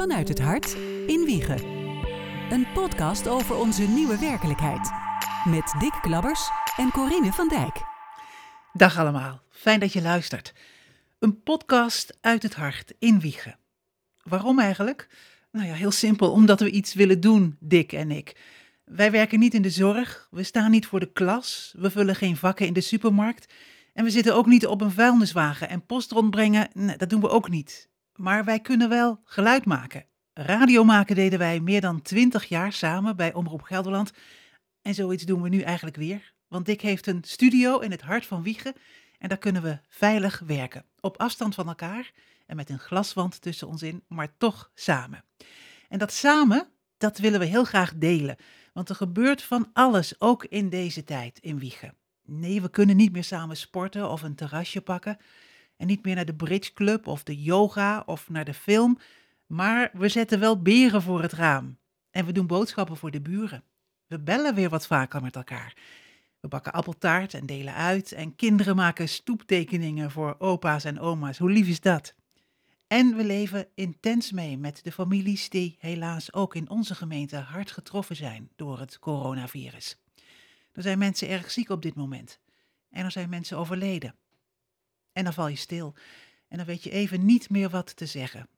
Vanuit het hart in Wiegen. Een podcast over onze nieuwe werkelijkheid. Met Dick Klabbers en Corine van Dijk. Dag allemaal, fijn dat je luistert. Een podcast uit het hart in Wiegen. Waarom eigenlijk? Nou ja, heel simpel, omdat we iets willen doen, Dick en ik. Wij werken niet in de zorg, we staan niet voor de klas, we vullen geen vakken in de supermarkt en we zitten ook niet op een vuilniswagen en post rondbrengen, dat doen we ook niet. Maar wij kunnen wel geluid maken. Radio maken deden wij meer dan twintig jaar samen bij Omroep Gelderland. En zoiets doen we nu eigenlijk weer. Want Dick heeft een studio in het hart van Wiegen en daar kunnen we veilig werken. Op afstand van elkaar en met een glaswand tussen ons in, maar toch samen. En dat samen, dat willen we heel graag delen. Want er gebeurt van alles, ook in deze tijd in Wiegen. Nee, we kunnen niet meer samen sporten of een terrasje pakken. En niet meer naar de bridge club of de yoga of naar de film. Maar we zetten wel beren voor het raam. En we doen boodschappen voor de buren. We bellen weer wat vaker met elkaar. We bakken appeltaart en delen uit. En kinderen maken stoeptekeningen voor opa's en oma's. Hoe lief is dat? En we leven intens mee met de families die helaas ook in onze gemeente hard getroffen zijn door het coronavirus. Er zijn mensen erg ziek op dit moment. En er zijn mensen overleden. En dan val je stil. En dan weet je even niet meer wat te zeggen.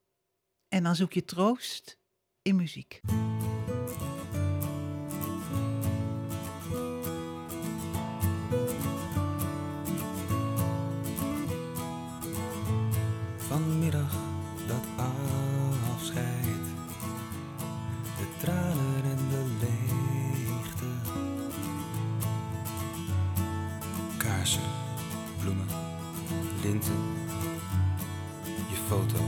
En dan zoek je troost in muziek. Vanmiddag dat afscheid, de tranen en de leegte. Kaarsen, bloemen, linten, je foto.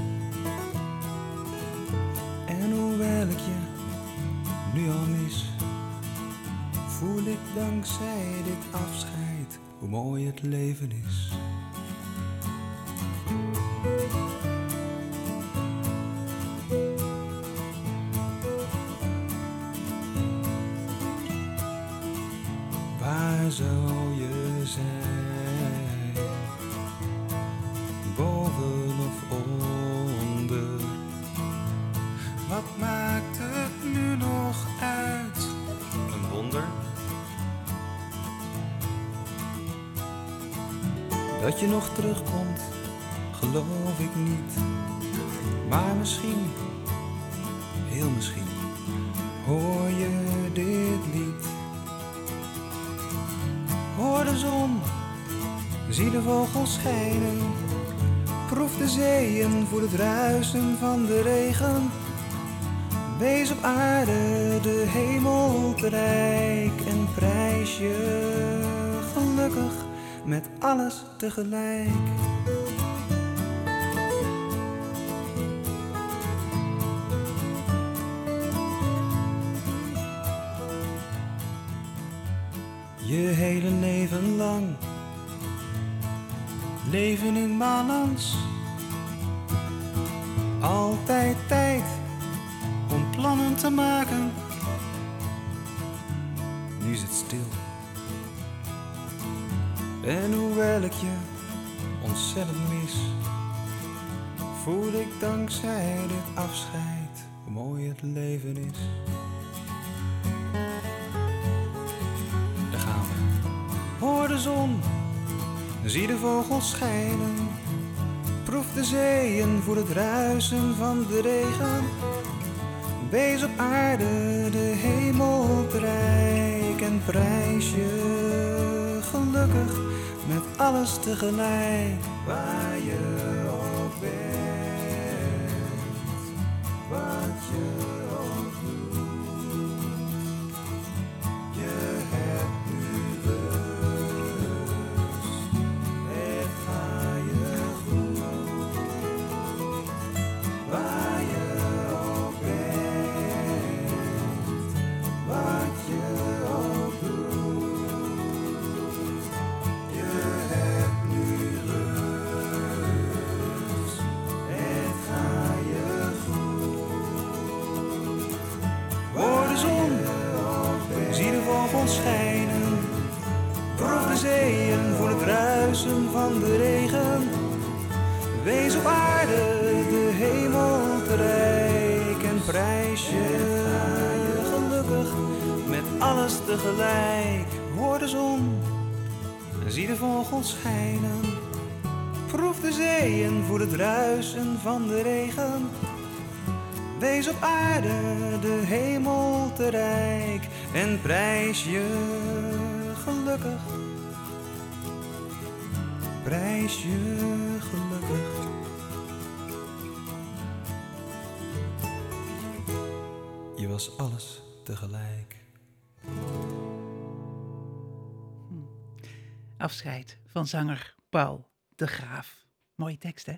En hoewel ik je nu al mis, voel ik dankzij dit afscheid hoe mooi het leven is. Heel misschien, hoor je dit lied. Hoor de zon, zie de vogels schijnen. Proef de zeeën, voel het ruisen van de regen. Wees op aarde de hemel rijk en prijs je gelukkig met alles tegelijk. Hele leven lang leven in balans. Altijd tijd om plannen te maken. Nu is het stil. En hoewel ik je ontzettend mis, voel ik dankzij dit afscheid hoe mooi het leven is. Zon, zie de vogels schijnen. Proef de zeeën, voel het ruisen van de regen. Wees op aarde de hemel rijk en prijs je gelukkig met alles tegelijk. Waar je ook bent, wat je tegelijk. Hoor de zon, zie de vogels schijnen. Proef de zeeën voor het ruisen van de regen. Wees op aarde de hemel te rijk en prijs je gelukkig. Prijs je gelukkig. Je was alles tegelijk. Afscheid van zanger Paul de Graaf. Mooie tekst, hè?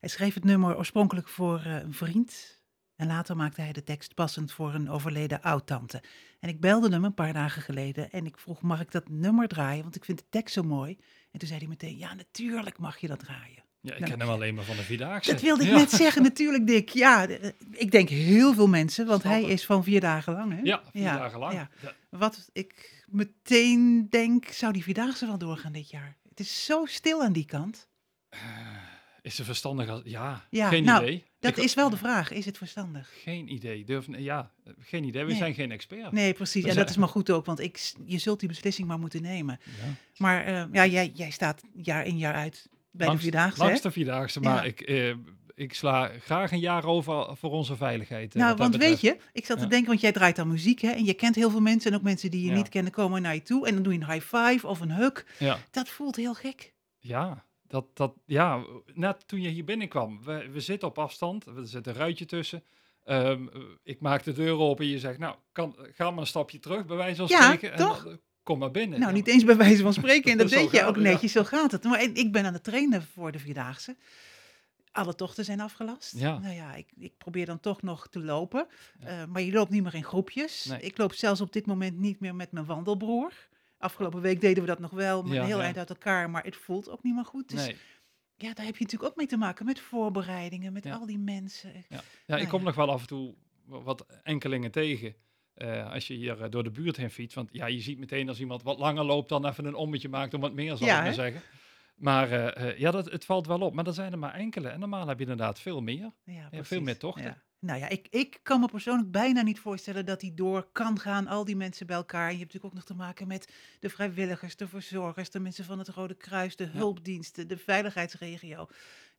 Hij schreef het nummer oorspronkelijk voor eh, een vriend. En later maakte hij de tekst passend voor een overleden oud-tante. En ik belde hem een paar dagen geleden en ik vroeg, mag ik dat nummer draaien? Want ik vind de tekst zo mooi. En toen zei hij meteen, ja, natuurlijk mag je dat draaien. Ja, ik Nou, ken hem alleen maar van de Vierdaagse. Dat wilde ik Ja. net zeggen, natuurlijk, Dick. Ja, de- ik denk heel veel mensen, want hij is van vier dagen lang, hè? Ja, vier Ja, dagen lang. ja. Ja. Wat ik meteen denk, zou die Vierdaagse wel doorgaan dit jaar? Het is zo stil aan die kant. Is ze verstandig als... Ja, Ja, geen nou, idee. Dat Ik- is wel de vraag, is het verstandig? Geen idee. Durf, ja, eh, geen idee. We Nee. zijn geen expert. Nee, precies. En dat is maar goed ook, want ik, je zult die beslissing maar moeten nemen. Ja. Maar eh, ja, jij, jij staat jaar in jaar uit bij Langs- de Vierdaagse, hè? Langs de Vierdaagse, maar ik, eh, ik sla graag een jaar over voor onze veiligheid. eh, Nou, dat want weet je, ik zat te Ja. denken, want jij draait aan muziek, hè? En je kent heel veel mensen en ook mensen die je Ja. niet kennen komen naar je toe. En dan doe je een high five of een hug. Ja, Dat voelt heel gek. ja, dat, dat, ja, net toen je hier binnenkwam. We, we zitten op afstand, er zit een ruitje tussen. Ehm, eh, ik maak de deur open en je zegt, nou, kan, ga maar een stapje terug, bij wijze van Ja, spreken. En toch? dan, eh, kom maar binnen. Nou, Ja, niet eens bij wijze van spreken. En dat deed je ook ja. netjes, zo gaat het. Maar ik ben aan het trainen voor de Vierdaagse. Alle tochten zijn afgelast. Ja. Nou ja, ik, ik probeer dan toch nog te lopen. Ja. Eh, maar je loopt niet meer in groepjes. Nee. Ik loop zelfs op dit moment niet meer met mijn wandelbroer. Afgelopen week deden we dat nog wel, maar Ja, heel ja. eind uit elkaar. Maar het voelt ook niet meer goed. Dus nee. ja, daar heb je natuurlijk ook mee te maken. Met voorbereidingen, met al die mensen. Ja, ja Nou ik kom nog wel af en toe wa- wat enkelingen tegen. eh, als je hier eh, door de buurt heen fietst. Want ja, je ziet meteen als iemand wat langer loopt, dan even een ommetje maakt om wat meer, zal Ja, ik maar zeggen. Maar eh, eh, ja, dat, het valt wel op. Maar er zijn er maar enkele. En normaal heb je inderdaad veel meer. Ja, veel meer tochten. Ja. Nou ja, ik, ik kan me persoonlijk bijna niet voorstellen dat die door kan gaan, al die mensen bij elkaar. En je hebt natuurlijk ook nog te maken met de vrijwilligers, de verzorgers, de mensen van het Rode Kruis, de hulpdiensten, de veiligheidsregio.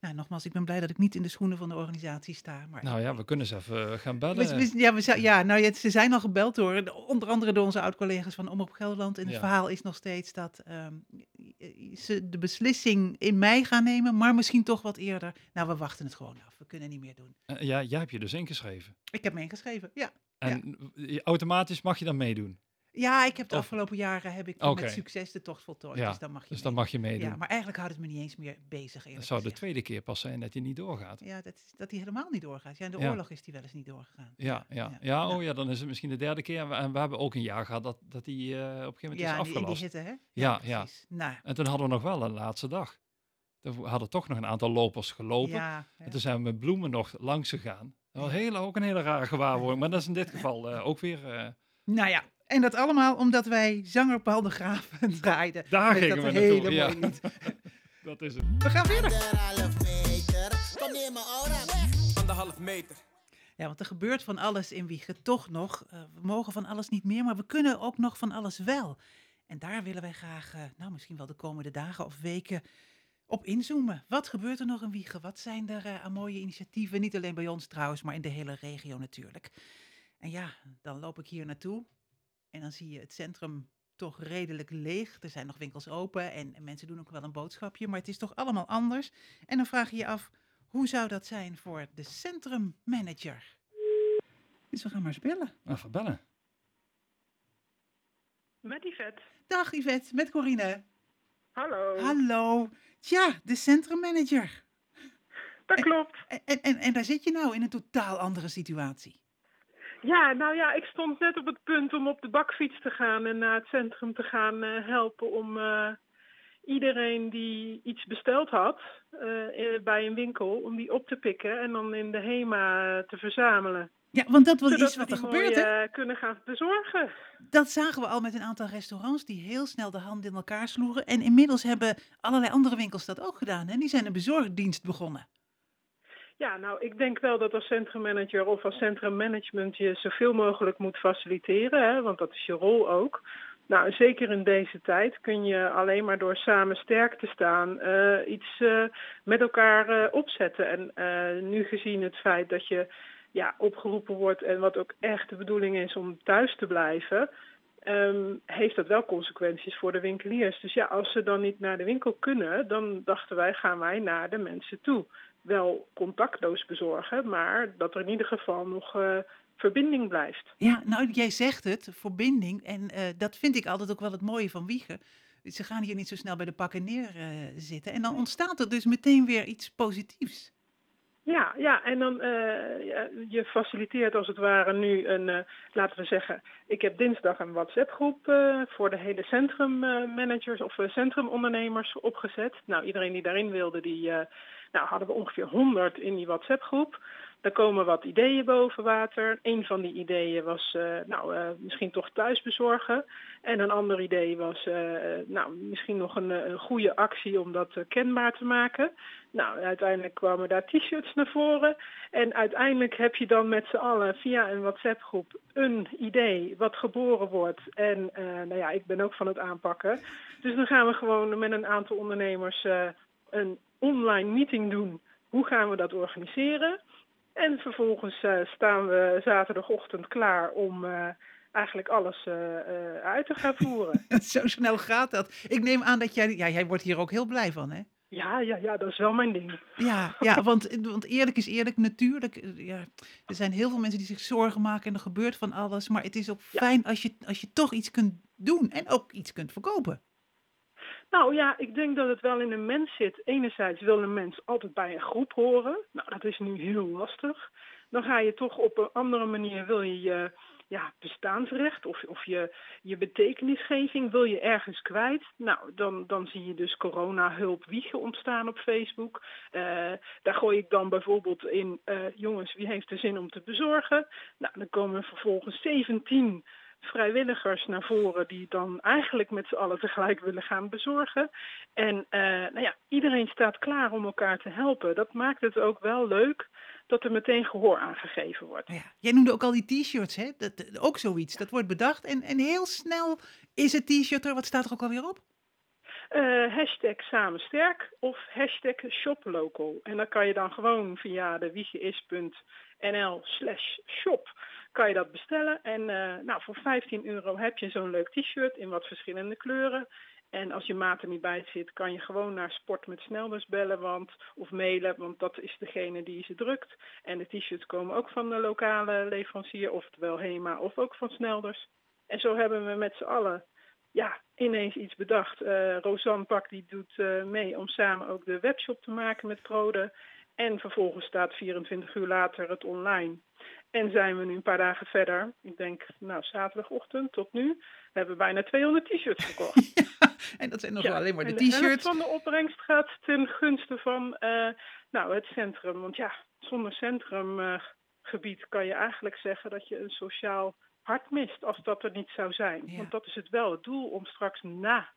Nou, nogmaals, ik ben blij dat ik niet in de schoenen van de organisatie sta. Maar Nou ja, we kunnen ze even eh, gaan bellen. we- we- ja, we, ja, nou, ja, ze zijn al gebeld door, de- onder andere door onze oud-collega's van Omroep Gelderland. En het Ja. verhaal is nog steeds dat ehm, ze de beslissing in mei gaan nemen, maar misschien toch wat eerder. Nou, we wachten het gewoon af. We kunnen niet meer doen. Eh, ja, jij hebt je dus ingeschreven. Ik heb me ingeschreven, ja. En automatisch mag je dan meedoen. Ja, ik heb de Of- afgelopen jaren heb ik met succes de tocht voltooid. Ja, dus dan mag je Dus dan mag je meedoen. Ja, maar eigenlijk houdt het me niet eens meer bezig. Het zou de tweede keer pas zijn dat hij niet doorgaat. Ja, dat, is- dat die helemaal niet doorgaat. Ja, in de Ja. oorlog is die wel eens niet doorgegaan. Ja, ja, ja. oh ja, dan is het misschien de derde keer. En we, en we hebben ook een jaar gehad dat, dat die eh, op een gegeven moment Ja, is die, in die afgelast. hitte, hè? Ja, ja. Nou, En toen hadden we nog wel een laatste dag. Toen hadden toch nog een aantal lopers gelopen. ja, ja. En toen zijn we met bloemen nog langs gegaan. Dat was ook een hele rare gewaarwording. Maar dat is in dit geval eh, ook weer... eh, Nou ja, en dat allemaal omdat wij zanger Paul de Graaf draaiden. Daar Met gingen dat we naartoe, ja. lied. dat is het. We gaan verder. Anderhalf meter. Kom neem mijn aura weg. Anderhalf meter. Ja, want er gebeurt van alles in Wiegen toch nog. Eh, we mogen van alles niet meer, maar we kunnen ook nog van alles wel. En daar willen wij graag, eh, nou misschien wel de komende dagen of weken, op inzoomen. Wat gebeurt er nog in Wiegen? Wat zijn er eh, aan mooie initiatieven? Niet alleen bij ons trouwens, maar in de hele regio natuurlijk. En ja, dan loop ik hier naartoe en dan zie je het centrum toch redelijk leeg. Er zijn nog winkels open en, en mensen doen ook wel een boodschapje, maar het is toch allemaal anders. En dan vraag je je af, hoe zou dat zijn voor de centrummanager? Dus we gaan maar eens bellen. Even bellen. Met Yvette. Dag Yvette, met Corine. Hallo. Hallo. Tja, de centrummanager. Dat klopt. En, en, en, en daar zit je nou in een totaal andere situatie. Ja, nou ja, ik stond net op het punt om op de bakfiets te gaan en naar het centrum te gaan eh, helpen om eh, iedereen die iets besteld had eh, bij een winkel, om die op te pikken en dan in de HEMA te verzamelen. Ja, want dat was Zodat iets wat er gebeurt, hè? kunnen gaan bezorgen. Dat zagen we al met een aantal restaurants die heel snel de handen in elkaar sloegen. En inmiddels hebben allerlei andere winkels dat ook gedaan. Hè? Die zijn een bezorgdienst begonnen. Ja, nou, ik denk wel dat als centrummanager of als centrummanagement je zoveel mogelijk moet faciliteren, hè, want dat is je rol ook. Nou, zeker in deze tijd kun je alleen maar door samen sterk te staan uh, iets uh, met elkaar uh, opzetten. En nu gezien het feit dat je ja, opgeroepen wordt en wat ook echt de bedoeling is om thuis te blijven, um, heeft dat wel consequenties voor de winkeliers. Dus ja, als ze dan niet naar de winkel kunnen, dan dachten wij gaan wij naar de mensen toe. Wel contactloos bezorgen, maar dat er in ieder geval nog verbinding blijft. Ja, nou jij zegt het, verbinding. En uh, dat vind ik altijd ook wel het mooie van Wiegen. Ze gaan hier niet zo snel bij de pakken neer uh, zitten. En dan ontstaat er dus meteen weer iets positiefs. Ja, ja, en dan uh, je faciliteert als het ware nu een, laten we zeggen, ik heb dinsdag een WhatsApp-groep voor de hele centrummanagers of centrumondernemers opgezet. Nou, iedereen die daarin wilde, die, nou hadden we ongeveer 100 in die WhatsApp-groep. Er komen wat ideeën boven water. Een van die ideeën was uh, nou, uh, misschien toch thuis bezorgen. En een ander idee was uh, nou, misschien nog een, een goede actie om dat kenbaar te maken. Nou, uiteindelijk kwamen daar t-shirts naar voren. En uiteindelijk heb je dan met z'n allen via een WhatsApp-groep een idee wat geboren wordt. En nou ja, ik ben ook van het aanpakken. Dus dan gaan we gewoon met een aantal ondernemers een online meeting doen. Hoe gaan we dat organiseren? En vervolgens uh, staan we zaterdagochtend klaar om uh, eigenlijk alles uh, uit te gaan voeren. Zo snel gaat dat. Ik neem aan dat jij, ja, jij wordt hier ook heel blij van, hè? Ja, ja, ja, dat is wel mijn ding. Ja, ja want, want eerlijk is eerlijk, natuurlijk. Ja, er zijn heel veel mensen die zich zorgen maken en er gebeurt van alles. Maar het is ook ja. fijn als je, als je toch iets kunt doen en ook iets kunt verkopen. Nou ja, ik denk dat het wel in een mens zit. Enerzijds wil een mens altijd bij een groep horen. Nou, dat is nu heel lastig. Dan ga je toch op een andere manier, wil je je ja, bestaansrecht of, of je, je betekenisgeving wil je ergens kwijt. Nou, dan, dan zie je dus corona-hulp wiegen ontstaan op Facebook. Uh, daar gooi ik dan bijvoorbeeld in, uh, jongens, wie heeft er zin om te bezorgen? Nou, dan komen vervolgens 17 vrijwilligers naar voren die dan eigenlijk met z'n allen tegelijk willen gaan bezorgen. En uh, nou ja, iedereen staat klaar om elkaar te helpen. Dat maakt het ook wel leuk dat er meteen gehoor aangegeven wordt. Ja, jij noemde ook al die t-shirts, hè? Dat, ook zoiets. Dat wordt bedacht en, en heel snel is het t-shirt er. Wat staat er ook alweer op? Uh, hashtag samensterk of hashtag shoplocal. En dan kan je dan gewoon via de wiegeis.nl slash shop kan je dat bestellen. En uh, nou, voor 15 euro heb je zo'n leuk t-shirt in wat verschillende kleuren. En als je maat er niet bij zit, kan je gewoon naar Sport met Snelders bellen want, of mailen, want dat is degene die ze drukt. En de t-shirts komen ook van de lokale leverancier, oftewel HEMA of ook van Snelders. En zo hebben we met z'n allen ja, ineens iets bedacht. Uh, Rosanne Pak die doet uh, mee om samen ook de webshop te maken met Prode. En vervolgens staat 24 uur later het online. En zijn we nu een paar dagen verder. Ik denk, nou, zaterdagochtend tot nu. hebben We bijna 200 t-shirts verkocht. ja, en dat zijn nog ja, alleen maar de t-shirts. van de opbrengst gaat ten gunste van uh, nou, het centrum. Want ja, zonder centrumgebied uh, kan je eigenlijk zeggen dat je een sociaal hart mist. Als dat er niet zou zijn. Ja. Want dat is het wel het doel om straks na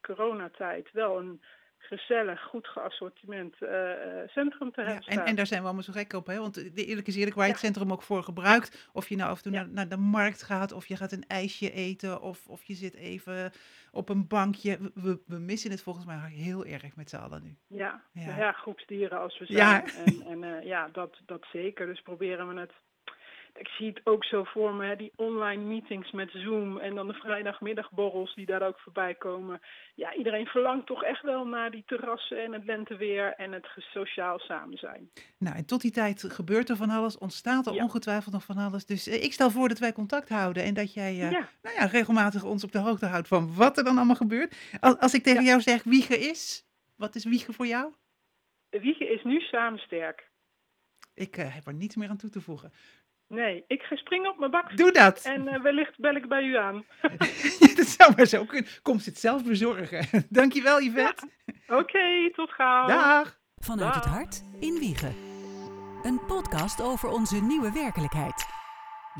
coronatijd wel een gezellig, goed geassortiment uh, centrum te hebben. Ja, en, en, daar zijn we allemaal zo gek op, hè? Want de eerlijk is eerlijk, waar je het centrum ook voor gebruikt, of je nou af en toe naar, naar, de markt gaat, of je gaat een ijsje eten, of, of je zit even op een bankje. We, we missen het volgens mij heel erg met z'n allen nu. Ja, ja. groepsdieren als we zijn. Ja. En, en uh, ja, dat, dat zeker. Dus proberen we het ik zie het ook zo voor me, hè, die online meetings met Zoom en dan de vrijdagmiddagborrels die daar ook voorbij komen. Ja, iedereen verlangt toch echt wel naar die terrassen en het lenteweer en het sociaal samen zijn. Nou, en tot die tijd gebeurt er van alles, ontstaat er ja. ongetwijfeld nog van alles. Dus eh, ik stel voor dat wij contact houden en dat jij ja. Nou ja, regelmatig ons op de hoogte houdt van wat er dan allemaal gebeurt. Als, als ik tegen jou zeg Wiegen is, wat is Wiegen voor jou? Wiegen is nu samen sterk. Ik uh, heb er niets meer aan toe te voegen. Nee, ik ga springen op mijn bak. Doe dat. En uh, wellicht bel ik bij u aan. dat zou maar zo kunnen. Kom ze het zelf bezorgen. Dankjewel, Yvette. Ja. Oké, okay, tot gauw. Dag. Vanuit Dag. het hart in Wiegen. Een podcast over onze nieuwe werkelijkheid.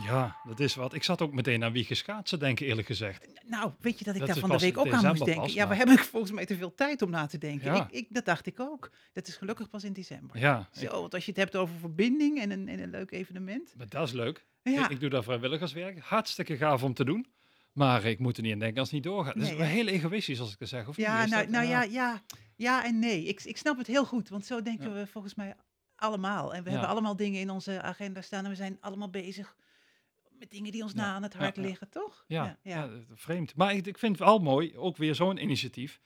Ja, dat is wat. Ik zat ook meteen aan wie geschaatsen denken, eerlijk gezegd. Nou, weet je dat ik Dat daar is van de week ook aan moest denken? pas, ja, we maar- hebben volgens mij te veel tijd om na te denken. Ja. Ik, ik, dat dacht ik ook. Dat is gelukkig pas in december. Ja, ik- Zo, want als je het hebt over verbinding en een, en een leuk evenement. maar dat is leuk. Ja, Ik, ik doe daar vrijwilligerswerk. Hartstikke gaaf om te doen. Maar ik moet er niet aan denken als het niet doorgaat. Dat is Nee, wel hè? heel egoïstisch als ik dat zeg. Of ja, Is nou, dat- nou ja, ja, ja en nee. Ik, ik snap het heel goed, want zo denken Ja. we volgens mij allemaal. En we Ja. hebben allemaal dingen in onze agenda staan en we zijn allemaal bezig met dingen die ons Ja, na aan het hart ja. liggen, toch? Ja, ja. vreemd. Maar ik, ik vind het wel mooi, ook weer zo'n initiatief.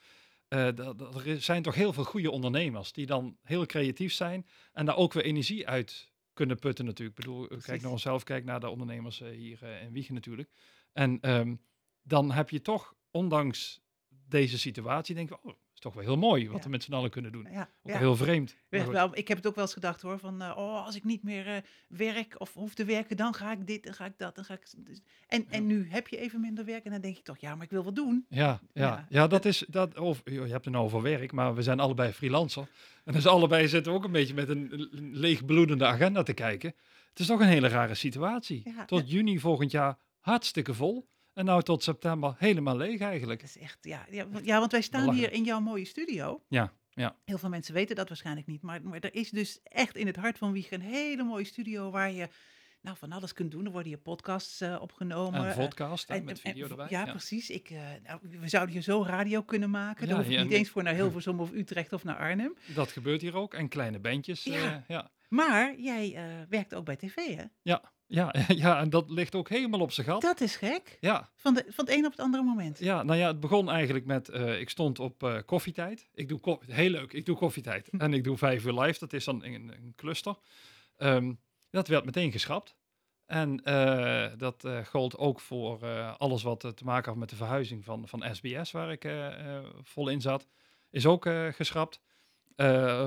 Eh, er zijn toch heel veel goede ondernemers die dan heel creatief zijn en daar ook weer energie uit kunnen putten natuurlijk. Ik bedoel, Precies. kijk naar onszelf, kijk naar de ondernemers eh, hier eh, in Wiegen natuurlijk. En ehm, dan heb je toch, ondanks deze situatie, denk ik, oh, toch wel heel mooi wat we met z'n allen kunnen doen. Ja, Ook ja. heel vreemd. Wel, ik heb het ook wel eens gedacht hoor, van eh, oh, als ik niet meer eh, werk of hoef te werken, dan ga ik dit, dan ga ik dat, dan ga ik... dus- En, en nu heb je even minder werk en dan denk je toch, ja, maar ik wil wat doen. Ja, ja, Ja. dat is dat. Of je hebt het nou over werk, maar we zijn allebei freelancer. En dus allebei zitten we ook een beetje met een leegbloedende agenda te kijken. Het is toch een hele rare situatie. Ja, tot juni volgend jaar hartstikke vol. En nou tot september helemaal leeg eigenlijk. Dat is echt, ja, ja, want- ja want wij staan hier in jouw mooie studio. Ja, ja. Heel veel mensen weten dat waarschijnlijk niet, maar, maar er is dus echt in het hart van Wiegen een hele mooie studio waar je nou, van alles kunt doen. Er worden hier podcasts eh, opgenomen. En eh, podcast en- met en- video erbij. Ja, precies. Ik, eh, nou, we zouden hier zo radio kunnen maken. Ja, Daar hoef ja, niet en- eens voor naar Hilversum of Utrecht of naar Arnhem. Dat gebeurt hier ook. En kleine bandjes. Ja. eh, ja. Maar jij werkt ook bij tv, hè? Ja, ja, ja, en dat ligt ook helemaal op zijn gat. Dat is gek. Ja, Van, de, van het een op het andere moment. Ja, nou ja, het begon eigenlijk met, eh, ik stond op eh, koffietijd. Ik doe ko- heel leuk, ik doe koffietijd. Hm. en ik doe vijf uur live, dat is dan een, een cluster. Ehm, dat werd meteen geschrapt. En eh, dat gold ook voor alles wat te maken had met de verhuizing van, van SBS, waar ik vol in zat. Is ook geschrapt.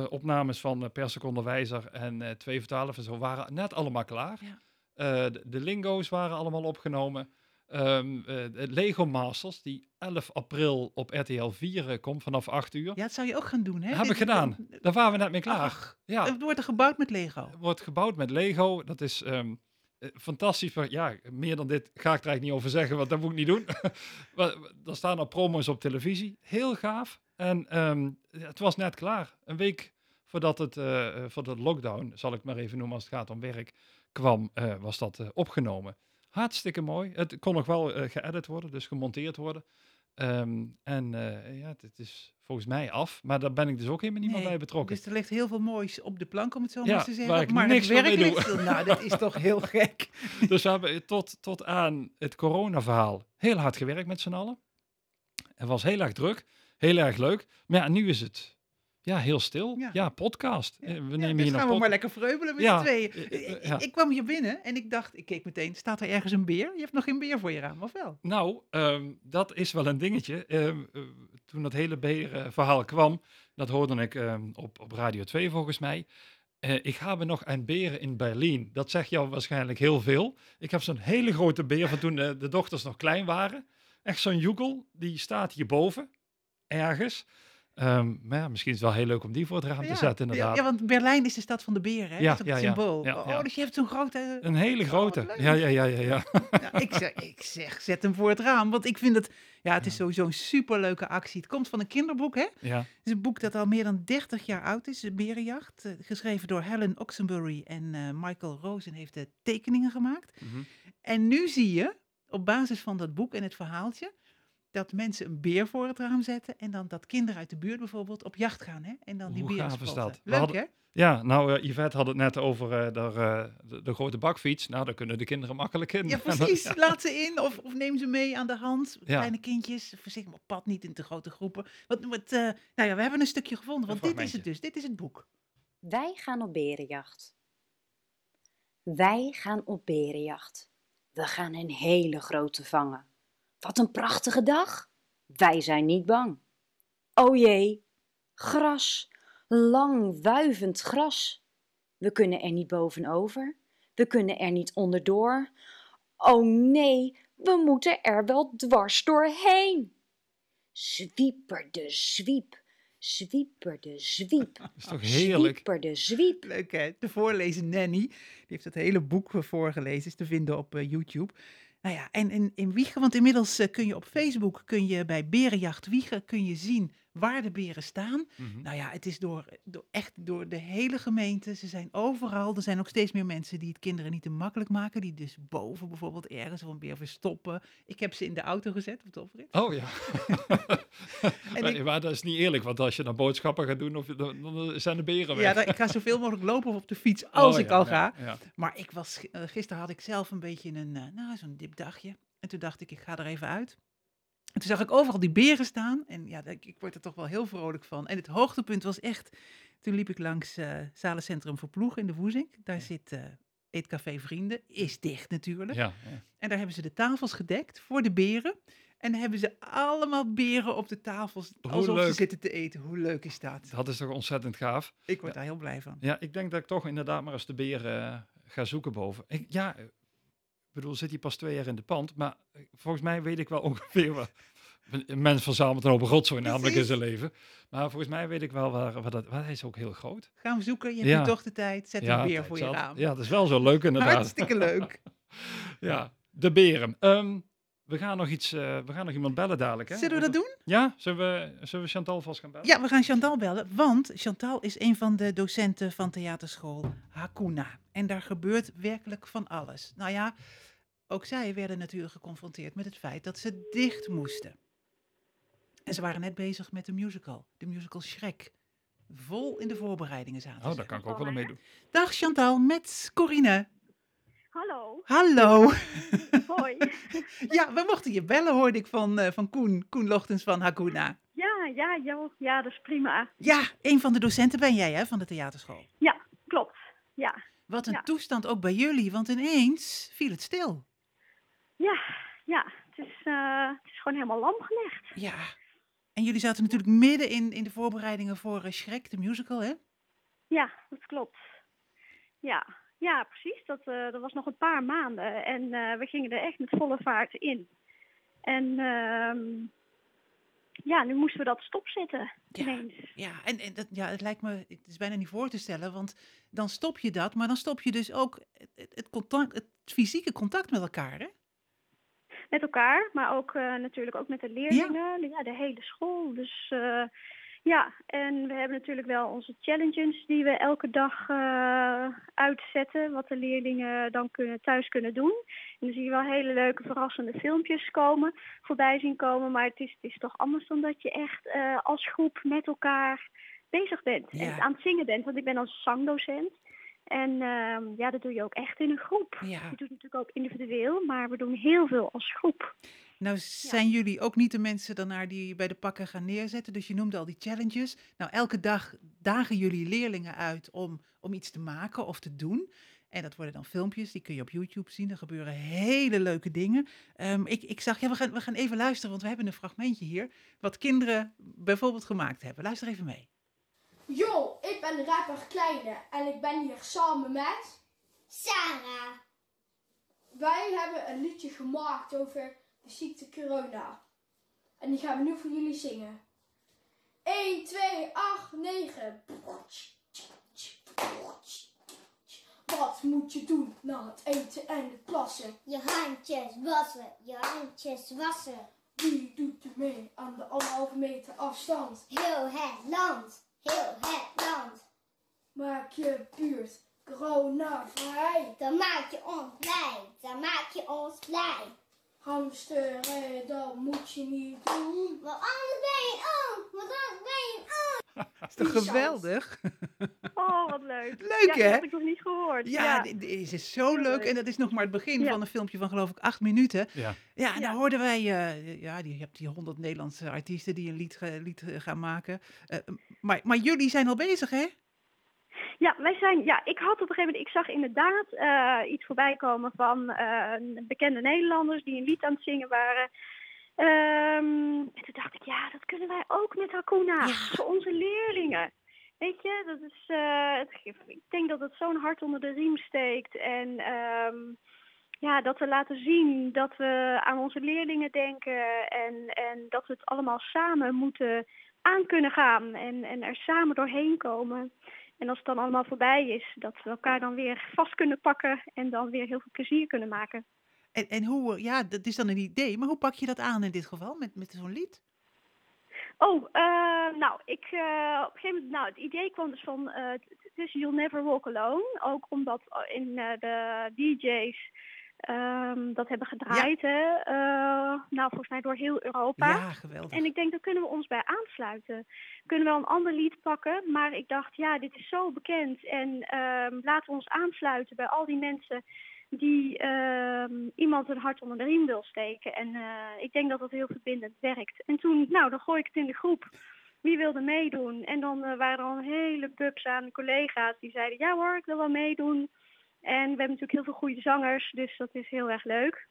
Opnames van eh, Per Seconde Wijzer en Twee Vertalen en zo waren net allemaal klaar. Ja. Eh, de, de lingo's waren allemaal opgenomen. De Lego Masters, die 11 april op RTL 4 eh, komt vanaf 8 uur. Ja, dat zou je ook gaan doen, hè? Heb ik gedaan. Daar waren we net mee klaar. Ach, ja, Het wordt er gebouwd met Lego. wordt gebouwd met Lego. Dat is ehm, eh, fantastisch. Ja, meer dan dit ga ik er eigenlijk niet over zeggen, want dat moet ik niet doen. Er staan al promos op televisie. Heel gaaf. En ehm, het was net klaar. Een week voordat het, voor de lockdown, zal ik maar even noemen als het gaat om werk, kwam, eh, was dat eh, opgenomen. Hartstikke mooi. Het kon nog wel eh, geëdit worden, dus gemonteerd worden. Ehm, en ja, het, het is volgens mij af. Maar daar ben ik dus ook helemaal niet meer Nee, bij betrokken. Dus er ligt heel veel moois op de plank, om het zo Ja, maar te zeggen. waar ik maar niks werk stil. Nou, dat is toch heel gek. Dus we hebben tot, tot aan het coronaverhaal heel hard gewerkt met z'n allen. Het was heel erg druk, heel erg leuk. Maar ja, nu is het ja, heel stil. Ja. Ja, podcast. Eh, We Ja, nemen dus hier gaan nog we maar lekker vreubelen met Ja, tweeën. eh, eh, Ik- ja. Ik kwam hier binnen en ik dacht, ik keek meteen, staat er ergens een beer? Je hebt nog geen beer voor je raam, of wel? Nou, ehm, dat is wel een dingetje. Ehm, eh, toen dat hele berenverhaal kwam, dat hoorde ik ehm, op, op Radio 2 volgens mij. Eh, ik heb nog een beren in Berlijn. Dat zegt jou waarschijnlijk heel veel. Ik heb zo'n hele grote beer van toen de, de dochters nog klein waren. Echt zo'n joegel, die staat hierboven, ergens. Ehm, maar ja, misschien is het wel heel leuk om die voor het raam te zetten, inderdaad. ja, want Berlijn is de stad van de beren, hè? Ja, dat is het ja. symbool. Ja, oh, dus je hebt zo'n grote... Een hele Oh, grote. ja, ja, ja, ja, ik, zeg, ik zeg, zet hem voor het raam, want ik vind het... Ja, het is sowieso een superleuke actie. Het komt van een kinderboek, hè? ja. Het is een boek dat al meer dan 30 jaar oud is, de Berenjacht. eh, geschreven door Helen Oxenbury en eh, Michael Rosen heeft de tekeningen gemaakt. Mhm. En nu zie je, op basis van dat boek en het verhaaltje, dat mensen een beer voor het raam zetten en dan dat kinderen uit de buurt bijvoorbeeld op jacht gaan. Hè? En dan die Hoe beren gaaf is spotten. dat? We Leuk hadden- hè? Ja, nou, eh, Yvette had het net over eh, de, eh, de, de grote bakfiets. Nou, daar kunnen de kinderen makkelijk in. Ja, precies. Laat ze in of, of neem ze mee aan de hand. Ja. Kleine kindjes, voorzichtig op pad, niet in te grote groepen. Wat, wat, eh, nou ja, we hebben een stukje gevonden, want dit is het dus. Dit is het boek. Wij gaan op berenjacht. Wij gaan op berenjacht. We gaan een hele grote vangen. Wat een prachtige dag. Wij zijn niet bang. O jee, gras, lang wuivend gras. We kunnen er niet bovenover. We kunnen er niet onderdoor. O nee, we moeten er wel dwars doorheen. Zwieper de zwiep, Zwieperde zwiep. Dat is toch heerlijk? Zwieperde zwiep. Leuk hè? De voorlezen Nanny. Die heeft het hele boek voorgelezen. Is te vinden op eh, YouTube. Nou ja, en in, in Wiegen, want inmiddels eh, kun je op Facebook, kun je bij Berenjacht Wiegen, kun je zien waar de beren staan. Mhm. Nou ja, het is door, door, echt door de hele gemeente. Ze zijn overal. Er zijn ook steeds meer mensen die het kinderen niet te makkelijk maken. Die dus boven bijvoorbeeld ergens of een beer verstoppen. Ik heb ze in de auto gezet op de oprit. Oh ja. Maar, ik- maar dat is niet eerlijk, want als je dan boodschappen gaat doen, of, dan, dan zijn de beren weg. Ja, dan- ik ga zoveel mogelijk lopen of op de fiets als Oh, ik ja, al ga. ja. Maar ik was, eh, gisteren had ik zelf een beetje een, eh, nou, zo'n dipdagje. En toen dacht ik, ik ga er even uit. En toen zag ik overal die beren staan. En ja, ik, ik word er toch wel heel vrolijk van. En het hoogtepunt was echt, toen liep ik langs eh Zalencentrum voor Ploeg in de Woezink. Daar zit eh Eetcafé Vrienden, is dicht natuurlijk. Ja, ja. En daar hebben ze de tafels gedekt voor de beren. En hebben ze allemaal beren op de tafels, Hoe alsof ze zitten te eten. Hoe leuk is dat? dat is toch ontzettend gaaf. Ik word daar heel blij van. Ja, ik denk dat ik toch inderdaad maar eens de beren eh, ga zoeken boven. Ik, ja, bedoel, zit hij pas twee jaar in de pand, maar eh, volgens mij weet ik wel ongeveer wat. Een mens verzamelt een hoop rotzooi namelijk in zijn leven. Maar volgens mij weet ik wel waar, waar dat... waar hij is ook heel groot. Gaan we zoeken, je hebt Ja. toch de tijd. Zet een beer het voor je raam. Ja, dat is wel zo leuk inderdaad. Hartstikke leuk. Ja, de beren. Ehm, we, gaan nog iets, eh, we gaan nog iemand bellen dadelijk. Hè? Zullen we dat doen? Ja, zullen we, zullen we Chantal vast gaan bellen? Ja, we gaan Chantal bellen, want Chantal is een van de docenten van theaterschool Hakuna. En daar gebeurt werkelijk van alles. Nou ja, ook zij werden natuurlijk geconfronteerd met het feit dat ze dicht moesten. En ze waren net bezig met de musical, de musical Shrek. Vol in de voorbereidingen zaten Oh, ze. daar kan ik ook wel aan meedoen. Dag Chantal, met Corine. Hallo, Hallo. hoi. ja, we mochten je bellen, hoorde ik van, eh, van Koen, Koen Lochtens van Hakuna. Ja, ja, ja, ja, dat is prima. Ja, een van de docenten ben jij hè, van de theaterschool. Ja, klopt. Ja, Wat een Ja. toestand ook bij jullie, want ineens viel het stil. ja, ja. Het is, eh, het is gewoon helemaal lam gelegd. Ja. En jullie zaten natuurlijk midden in, in de voorbereidingen voor eh, Shrek, de musical, hè? Ja, dat klopt. Ja, ja precies. Dat, eh, dat was nog een paar maanden. En eh, we gingen er echt met volle vaart in. En ehm, ja, nu moesten we dat stopzetten. Ja. Ineens. Ja, en, en dat, ja, het lijkt me, het is bijna niet voor te stellen, want dan stop je dat, maar dan stop je dus ook het, contact, het fysieke contact met elkaar, hè? Met elkaar, maar ook eh, natuurlijk ook met de leerlingen. Ja, de hele school. Dus eh, ja, en we hebben natuurlijk wel onze challenges die we elke dag eh, uitzetten. Wat de leerlingen dan kunnen, thuis kunnen doen. En dan zie je wel hele leuke verrassende filmpjes komen, voorbij zien komen. Maar het is, het is toch anders dan dat je echt eh, als groep met elkaar bezig bent. Ja. En aan het zingen bent, want ik ben als zangdocent. En ehm, ja, dat doe je ook echt in een groep. Ja. Je doet het natuurlijk ook individueel, maar we doen heel veel als groep. Nou zijn jullie ook niet de mensen daarnaar die bij de pakken gaan neerzetten, dus je noemde al die challenges. Nou, elke dag dagen jullie leerlingen uit om, om iets te maken of te doen. En dat worden dan filmpjes, die kun je op YouTube zien. Er gebeuren hele leuke dingen. Ehm, ik, ik zag, ja, we gaan, we gaan even luisteren, want we hebben een fragmentje hier. Wat kinderen bijvoorbeeld gemaakt hebben. Luister even mee. Yo, ik ben rapper Kleine en ik ben hier samen met Sarah. Wij hebben een liedje gemaakt over de ziekte corona. En die gaan we nu voor jullie zingen. 1, 2, 8, 9. Wat moet je doen na het eten en het plassen? Je handjes wassen, je handjes wassen. Wie doet er mee aan de anderhalve meter afstand? Heel het land, heel het land. Maak je buurt corona-vrij. Dan maak je ons blij, dan maak je ons blij. Hamsteren, dat moet je niet doen. Want anders ben je een oom, want anders ben je een oom. Is toch geweldig? Oh, wat leuk. Leuk, ja, hè? Dat heb ik nog niet gehoord. Ja, Ja, dit dit is zo Heel leuk. leuk. En dat is nog maar het begin Ja. van een filmpje van geloof ik acht minuten. Ja. Ja, en Ja. daar hoorden wij, eh, ja, die, je hebt die honderd Nederlandse artiesten die een lied, lied eh, gaan maken. Eh, maar, maar jullie zijn al bezig, hè? ja, wij zijn, ja, ik had op een gegeven moment, ik zag inderdaad eh, iets voorbij komen van eh, bekende Nederlanders die een lied aan het zingen waren. Ehm, en toen dacht ik, ja, dat kunnen wij ook met Hakuna, voor onze leerlingen. Weet je, dat is, eh, het, ik denk dat het zo'n hart onder de riem steekt. En ehm, ja, dat we laten zien dat we aan onze leerlingen denken en, en dat we het allemaal samen moeten aan kunnen gaan en, en er samen doorheen komen. En als het dan allemaal voorbij is, dat we elkaar dan weer vast kunnen pakken en dan weer heel veel plezier kunnen maken. En, en hoe, ja, dat is dan een idee, maar hoe pak je dat aan in dit geval met, met zo'n lied? Oh, uh, nou, ik, uh, op een gegeven moment, nou, het idee kwam dus van, uh, is You'll Never Walk Alone. Ook omdat in de DJ's um, dat hebben gedraaid, ja. hè. nou, volgens mij door heel Europa. Ja, geweldig. En ik denk, daar kunnen we ons bij aansluiten. We kunnen wel een ander lied pakken, maar ik dacht, ja, dit is zo bekend. En um, laten we ons aansluiten bij al die mensen die uh, iemand een hart onder de riem wil steken. En uh, ik denk dat dat heel verbindend werkt. En toen, nou, dan gooi ik het in de groep. Wie wilde meedoen? En dan uh, waren al een hele bubs aan collega's die zeiden, ja hoor, ik wil wel meedoen. En we hebben natuurlijk heel veel goede zangers, dus dat is heel erg leuk.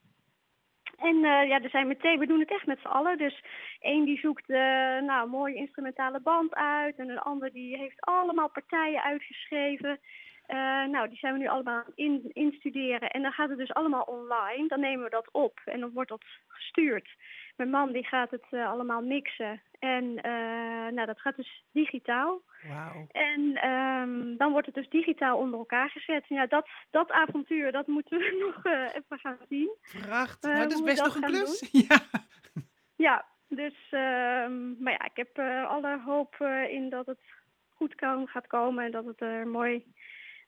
En uh, ja, er zijn meteen, we doen het echt met z'n allen. Dus één die zoekt nou, een mooie instrumentale band uit. En een ander die heeft allemaal partijen uitgeschreven. Uh, nou, die zijn we nu allemaal in, instuderen. En dan gaat het dus allemaal online. Dan nemen we dat op en dan wordt dat gestuurd. Mijn man die gaat het uh, allemaal mixen. En uh, nou, dat gaat dus digitaal. Wow. En um, dan wordt het dus digitaal onder elkaar gezet. Ja, dat, dat avontuur, dat moeten we nog even gaan zien. Prachtig. nou, dat is best nog een klus. Ja. ja, dus, um, maar ja, ik heb alle hoop in dat het goed kan, gaat komen. En dat het er mooi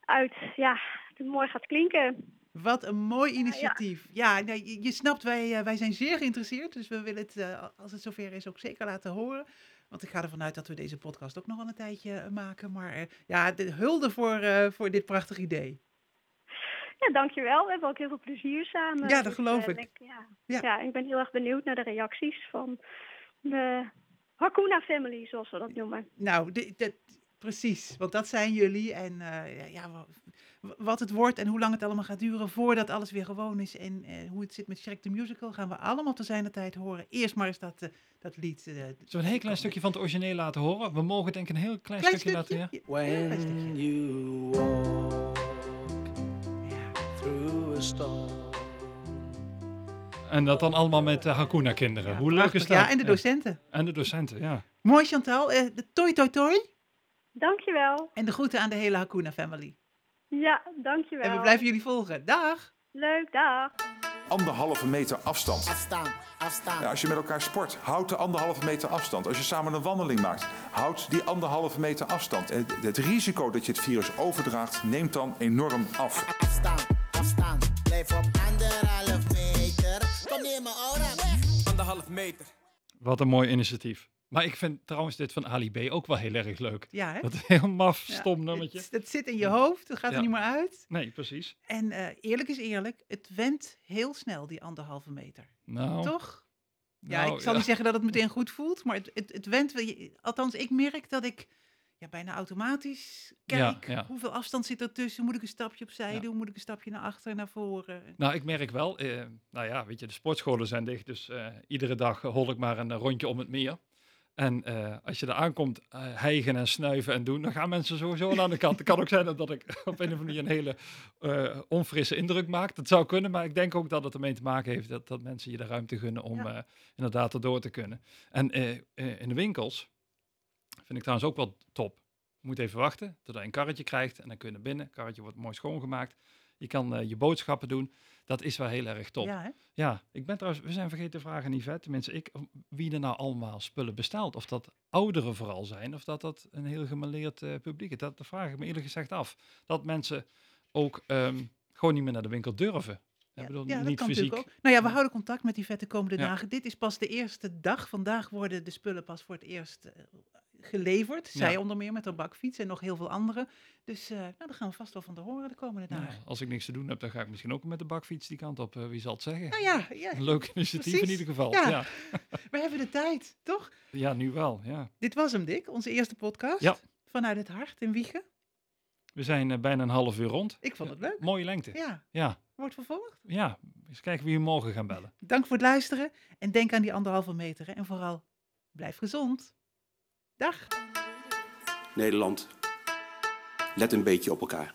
uit, ja, het mooi gaat klinken. Wat een mooi initiatief. Ja, je, je, snapt, wij, uh, wij zijn zeer geïnteresseerd. Dus we willen het, uh, als het zover is, ook zeker laten horen. Want ik ga ervan uit dat we deze podcast ook nog wel een tijdje maken. Maar ja, de hulde voor, voor dit prachtig idee. Ja, dankjewel. We hebben ook heel veel plezier samen. Ja, dat geloof dus, ik. ik ja. Ja. ja, ik ben heel erg benieuwd naar de reacties van de Hakuna Family, zoals we dat noemen. Nou, dit, dit, Precies, want dat zijn jullie. En uh, ja, wat het wordt en hoe lang het allemaal gaat duren voordat alles weer gewoon is. En uh, hoe het zit met Shrek the Musical gaan we allemaal te zijn de tijd horen. Eerst maar eens dat, uh, dat lied. Zullen we een heel klein stukje van het origineel laten horen? We mogen denk ik een heel klein, klein stukje, stukje, laten horen. Ja. When you walk through a storm. En dat dan allemaal met uh, Hakuna-kinderen. Ja, Hoe leuk is dat? Ja, en de docenten. En de docenten, ja. Mooi Chantal. de toi toi toi. Dankjewel. En de groeten aan de hele Hakuna family. Ja, dankjewel. En we blijven jullie volgen. Dag. Leuk, dag. Anderhalve meter afstand. Afstaan, afstaan. Ja, als je met elkaar sport, houd de anderhalve meter afstand. Als je samen een wandeling maakt, houd die anderhalve meter afstand. En het risico dat je het virus overdraagt, neemt dan enorm af. Afstaan, afstaan. Blijf op anderhalve meter. Kom neer mijn aura weg. Anderhalf meter. Wat een mooi initiatief. Maar ik vind trouwens dit van Ali B ook wel heel erg leuk. Ja, hè? Dat heel maf, stom ja, nummertje. Het, het, zit in je hoofd, het gaat Ja. er niet meer uit. Nee, precies. En uh, eerlijk is eerlijk, het went heel snel, die anderhalve meter. Nou, Toch? Ja, nou, ik zal ja. niet zeggen dat het meteen goed voelt, maar het, het, het went wel. Althans, ik merk dat ik ja, bijna automatisch kijk ja. hoeveel afstand zit er tussen. Moet ik een stapje opzij Ja. doen? Moet ik een stapje naar achter, naar voren? Nou, ik merk wel, eh, nou ja, weet je, de sportscholen zijn dicht, dus eh, iedere dag hol ik maar een eh, rondje om het meer. En eh, als je er aankomt, eh hijgen en snuiven en doen, dan gaan mensen sowieso aan de kant. Het kan ook zijn dat ik op een of andere manier een hele eh, onfrisse indruk maak. Dat zou kunnen, maar ik denk ook dat het ermee te maken heeft dat, dat mensen je de ruimte gunnen om Ja. eh, inderdaad erdoor te kunnen. En in de winkels vind ik trouwens ook wel top. Je moet even wachten tot je een karretje krijgt en dan kun je naar binnen. Het karretje wordt mooi schoongemaakt. Je kan je boodschappen doen. Dat is wel heel erg top. Ja, hè? Ja, ik ben trouwens, we zijn vergeten te vragen, Yvette, tenminste ik, wie er nou allemaal spullen bestelt. Of dat ouderen vooral zijn, of dat dat een heel gemaleerd eh, publiek is. Dat, dat vraag ik me eerlijk gezegd af. Dat mensen ook ehm, gewoon niet meer naar de winkel durven. Ja, ik bedoel, ja, dat niet kan fysiek. natuurlijk ook. Nou ja, we houden contact met die vet de komende Ja. dagen. Dit is pas de eerste dag. Vandaag worden de spullen pas voor het eerst eh, geleverd. Zij Ja. onder meer met haar bakfiets en nog heel veel anderen. Dus eh, nou, daar gaan we vast wel van te horen de komende Nou, dagen. als ik niks te doen heb, dan ga ik misschien ook met de bakfiets die kant op. eh, wie zal het zeggen? Nou ja, ja, Een leuk initiatief in ieder geval. Ja. We hebben de tijd, toch? ja, nu wel. Ja. Dit was hem, Dick. Onze eerste podcast. Ja. Vanuit het hart in Wiegen. We zijn eh, bijna een half uur rond. Ik vond het leuk. Mooie lengte. Ja, Ja, wordt vervolgd. ja. Eens kijken wie we morgen gaan bellen. Dank voor het luisteren. En denk aan die anderhalve meter. hè. En vooral, blijf gezond. Dag. Nederland, let een beetje op elkaar.